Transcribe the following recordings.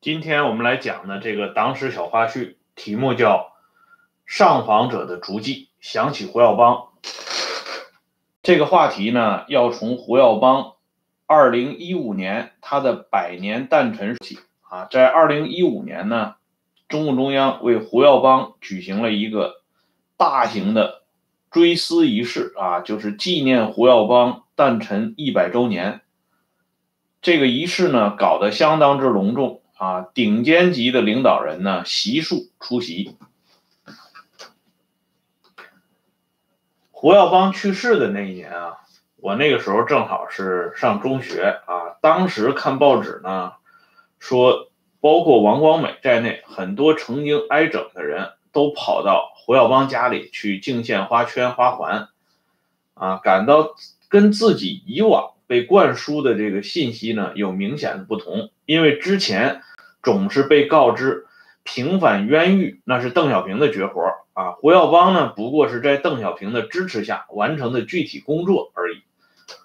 今天我们来讲的这个党史小花絮，题目叫《上访者的足迹》，想起胡耀邦。这个话题呢，要从胡耀邦二零一五年他的百年诞辰起啊。在二零一五年呢，中共中央为胡耀邦举行了一个大型的追思仪式啊，就是纪念胡耀邦诞辰一百周年。这个仪式呢，搞得相当之隆重。啊，顶尖级的领导人呢悉数出席。胡耀邦去世的那一年啊，我那个时候正好是上中学啊。当时看报纸呢，说包括王光美在内，很多曾经挨整的人都跑到胡耀邦家里去敬献花圈、花环，啊，感到跟自己以往被灌输的这个信息呢有明显的不同，因为之前。总是被告知平反冤狱，那是邓小平的绝活啊！胡耀邦呢，不过是在邓小平的支持下完成的具体工作而已。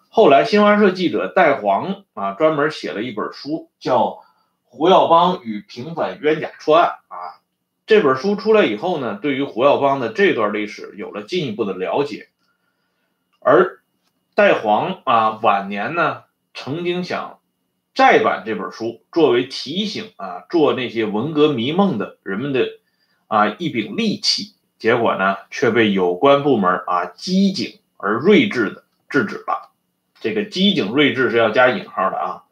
后来，新华社记者戴黄啊，专门写了一本书，叫《胡耀邦与平反冤假错案》啊。这本书出来以后呢，对于胡耀邦的这段历史有了进一步的了解。而戴黄啊，晚年呢，曾经想。再版这本书作为提醒啊，做那些文革迷梦的人们的啊一柄利器，结果呢却被有关部门啊机警而睿智的制止了。这个机警睿智是要加引号的啊。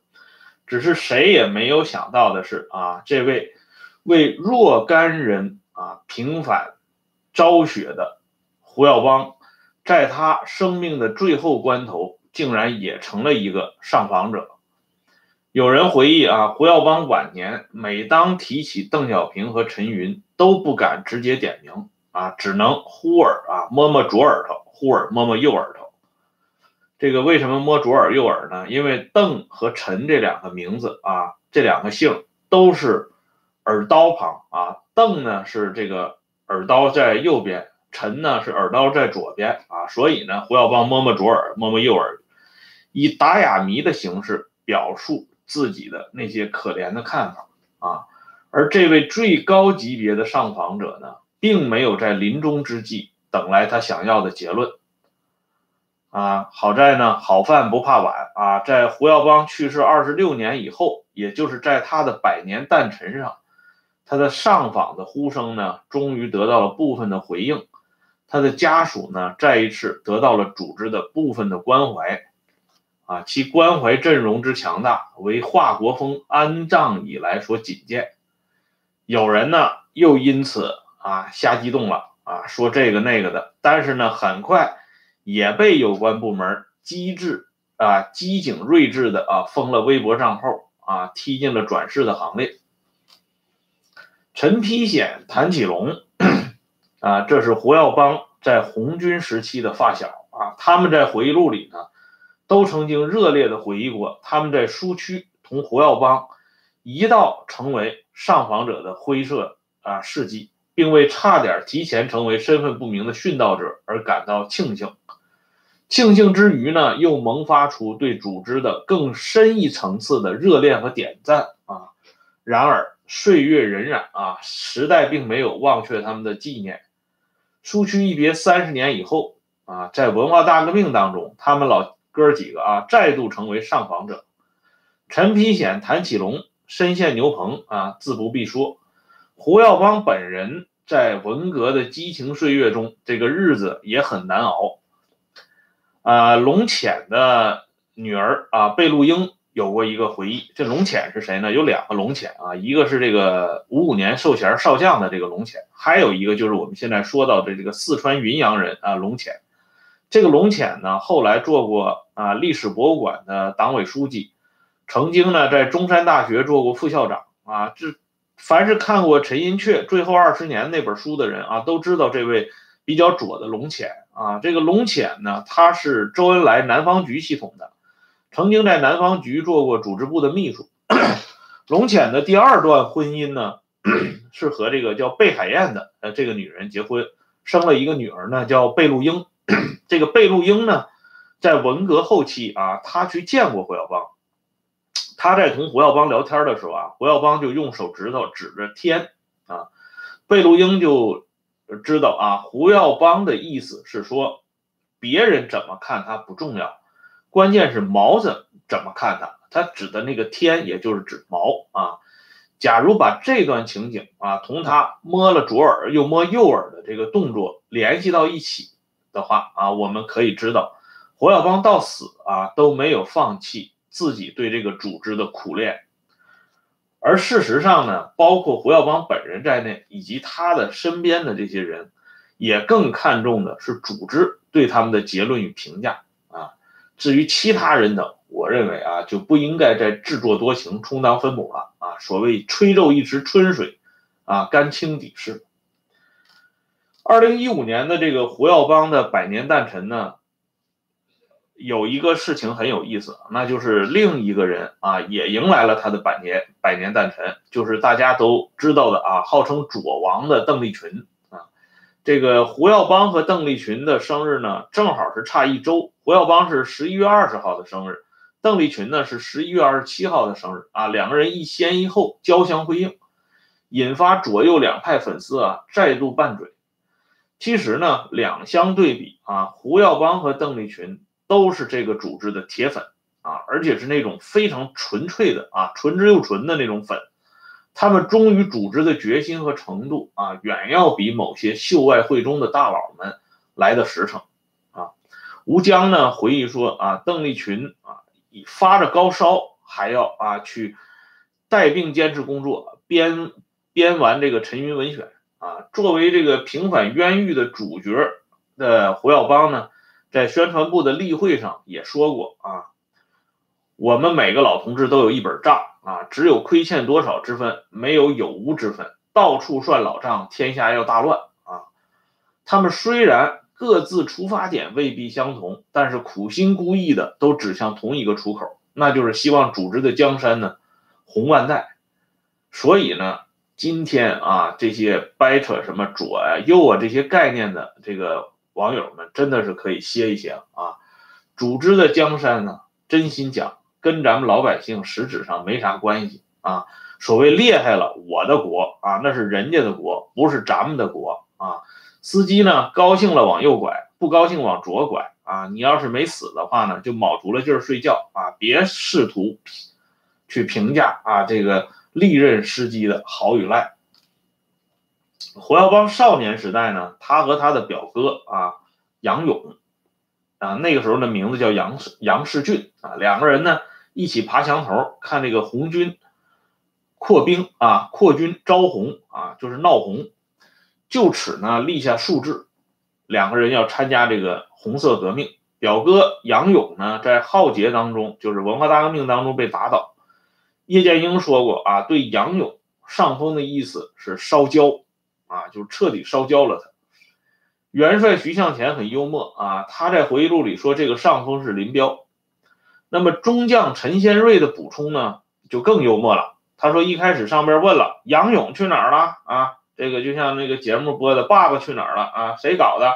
只是谁也没有想到的是啊，这位为若干人啊平反昭雪的胡耀邦，在他生命的最后关头，竟然也成了一个上访者。有人回忆啊，胡耀邦晚年每当提起邓小平和陈云，都不敢直接点名啊，只能忽耳啊摸摸左耳朵，忽耳摸摸右耳朵。这个为什么摸左耳右耳呢？因为邓和陈这两个名字啊，这两个姓都是耳刀旁啊。邓呢是这个耳刀在右边，陈呢是耳刀在左边啊。所以呢，胡耀邦摸摸左耳，摸摸右耳，以打哑谜的形式表述。自己的那些可怜的看法啊，而这位最高级别的上访者呢，并没有在临终之际等来他想要的结论啊。好在呢，好饭不怕晚啊，在胡耀邦去世二十六年以后，也就是在他的百年诞辰上，他的上访的呼声呢，终于得到了部分的回应，他的家属呢，再一次得到了组织的部分的关怀。啊，其关怀阵容之强大，为华国锋安葬以来所仅见。有人呢又因此啊瞎激动了啊，说这个那个的。但是呢，很快也被有关部门机智啊机警睿智的啊封了微博账号啊，踢进了转世的行列。陈丕显、谭启龙啊，这是胡耀邦在红军时期的发小啊，他们在回忆录里呢。都曾经热烈地回忆过他们在苏区同胡耀邦一道成为上访者的灰色啊事迹，并为差点提前成为身份不明的殉道者而感到庆幸。庆幸之余呢，又萌发出对组织的更深一层次的热恋和点赞啊。然而岁月荏苒啊，时代并没有忘却他们的纪念。苏区一别三十年以后啊，在文化大革命当中，他们老。哥几个啊，再度成为上访者。陈丕显、谭启龙身陷牛棚啊，自不必说。胡耀邦本人在文革的激情岁月中，这个日子也很难熬。啊，龙潜的女儿啊，贝露英有过一个回忆。这龙潜是谁呢？有两个龙潜啊，一个是这个五五年授衔少将的这个龙潜，还有一个就是我们现在说到的这个四川云阳人啊，龙潜。这个龙潜呢，后来做过啊历史博物馆的党委书记，曾经呢在中山大学做过副校长啊。这凡是看过陈寅恪最后二十年那本书的人啊，都知道这位比较左的龙潜啊。这个龙潜呢，他是周恩来南方局系统的，曾经在南方局做过组织部的秘书。龙潜的第二段婚姻呢，是和这个叫贝海燕的呃这个女人结婚，生了一个女儿呢，叫贝露英。这个贝露英呢，在文革后期啊，他去见过胡耀邦，他在同胡耀邦聊天的时候啊，胡耀邦就用手指头指着天啊，贝卢英就知道啊，胡耀邦的意思是说，别人怎么看他不重要，关键是毛怎怎么看他。他指的那个天，也就是指毛啊。假如把这段情景啊，同他摸了左耳又摸右耳的这个动作联系到一起的话啊，我们可以知道，胡耀邦到死啊都没有放弃自己对这个组织的苦练。而事实上呢，包括胡耀邦本人在内，以及他的身边的这些人，也更看重的是组织对他们的结论与评价啊。至于其他人等。我认为啊，就不应该再自作多情，充当分母了啊！所谓吹皱一池春水，啊，干清底事。二零一五年的这个胡耀邦的百年诞辰呢，有一个事情很有意思，那就是另一个人啊，也迎来了他的百年百年诞辰，就是大家都知道的啊，号称左王的邓丽群啊。这个胡耀邦和邓丽群的生日呢，正好是差一周。胡耀邦是十一月二十号的生日。邓丽群呢是十一月二十七号的生日啊，两个人一先一后交相辉映，引发左右两派粉丝啊再度拌嘴。其实呢，两相对比啊，胡耀邦和邓丽群都是这个组织的铁粉啊，而且是那种非常纯粹的啊，纯之又纯的那种粉。他们忠于组织的决心和程度啊，远要比某些秀外慧中的大佬们来的实诚啊。吴江呢回忆说啊，邓丽群啊。发着高烧，还要啊去带病坚持工作，编编完这个陈云文选啊。作为这个平反冤狱的主角的胡耀邦呢，在宣传部的例会上也说过啊，我们每个老同志都有一本账啊，只有亏欠多少之分，没有有无之分。到处算老账，天下要大乱啊。他们虽然。各自出发点未必相同，但是苦心孤诣的都指向同一个出口，那就是希望组织的江山呢红万代。所以呢，今天啊，这些掰扯什么左啊右啊这些概念的这个网友们，真的是可以歇一歇了啊。组织的江山呢，真心讲，跟咱们老百姓实质上没啥关系啊。所谓厉害了我的国啊，那是人家的国，不是咱们的国啊。司机呢，高兴了往右拐，不高兴往左拐啊！你要是没死的话呢，就卯足了劲儿睡觉啊！别试图去评价啊这个历任司机的好与赖。胡耀邦少年时代呢，他和他的表哥啊杨勇啊，那个时候的名字叫杨杨世俊啊，两个人呢一起爬墙头看这个红军扩兵啊，扩军招红啊，就是闹红。就此呢立下树志，两个人要参加这个红色革命。表哥杨勇呢在浩劫当中，就是文化大革命当中被打倒。叶剑英说过啊，对杨勇上峰的意思是烧焦啊，就彻底烧焦了他。元帅徐向前很幽默啊，他在回忆录里说这个上峰是林彪。那么中将陈先瑞的补充呢就更幽默了，他说一开始上边问了杨勇去哪儿了啊？这个就像那个节目播的《爸爸去哪儿了》啊，谁搞的？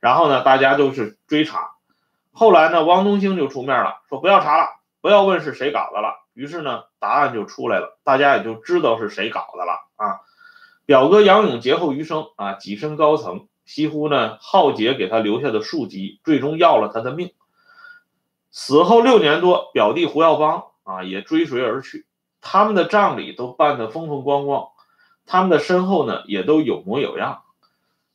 然后呢，大家都是追查。后来呢，汪东兴就出面了，说不要查了，不要问是谁搞的了。于是呢，答案就出来了，大家也就知道是谁搞的了啊。表哥杨勇劫后余生啊，跻身高层，几乎呢，浩劫给他留下的数级，最终要了他的命。死后六年多，表弟胡耀邦啊也追随而去，他们的葬礼都办得风风光光。他们的身后呢，也都有模有样，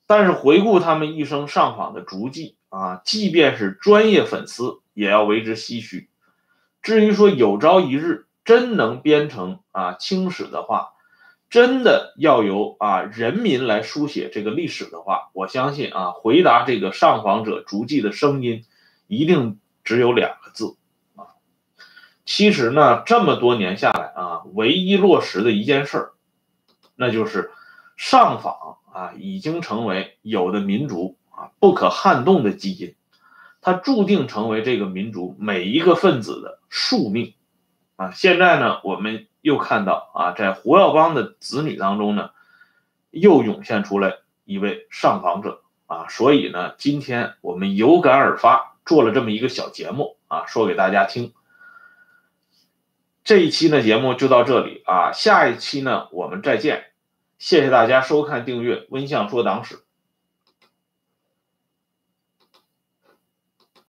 但是回顾他们一生上访的足迹啊，即便是专业粉丝也要为之唏嘘。至于说有朝一日真能编成啊清史的话，真的要由啊人民来书写这个历史的话，我相信啊，回答这个上访者足迹的声音，一定只有两个字啊。其实呢，这么多年下来啊，唯一落实的一件事儿。那就是上访啊，已经成为有的民族啊不可撼动的基因，它注定成为这个民族每一个分子的宿命啊。现在呢，我们又看到啊，在胡耀邦的子女当中呢，又涌现出来一位上访者啊。所以呢，今天我们有感而发，做了这么一个小节目啊，说给大家听。这一期呢节目就到这里啊，下一期呢我们再见，谢谢大家收看订阅《温相说党史》。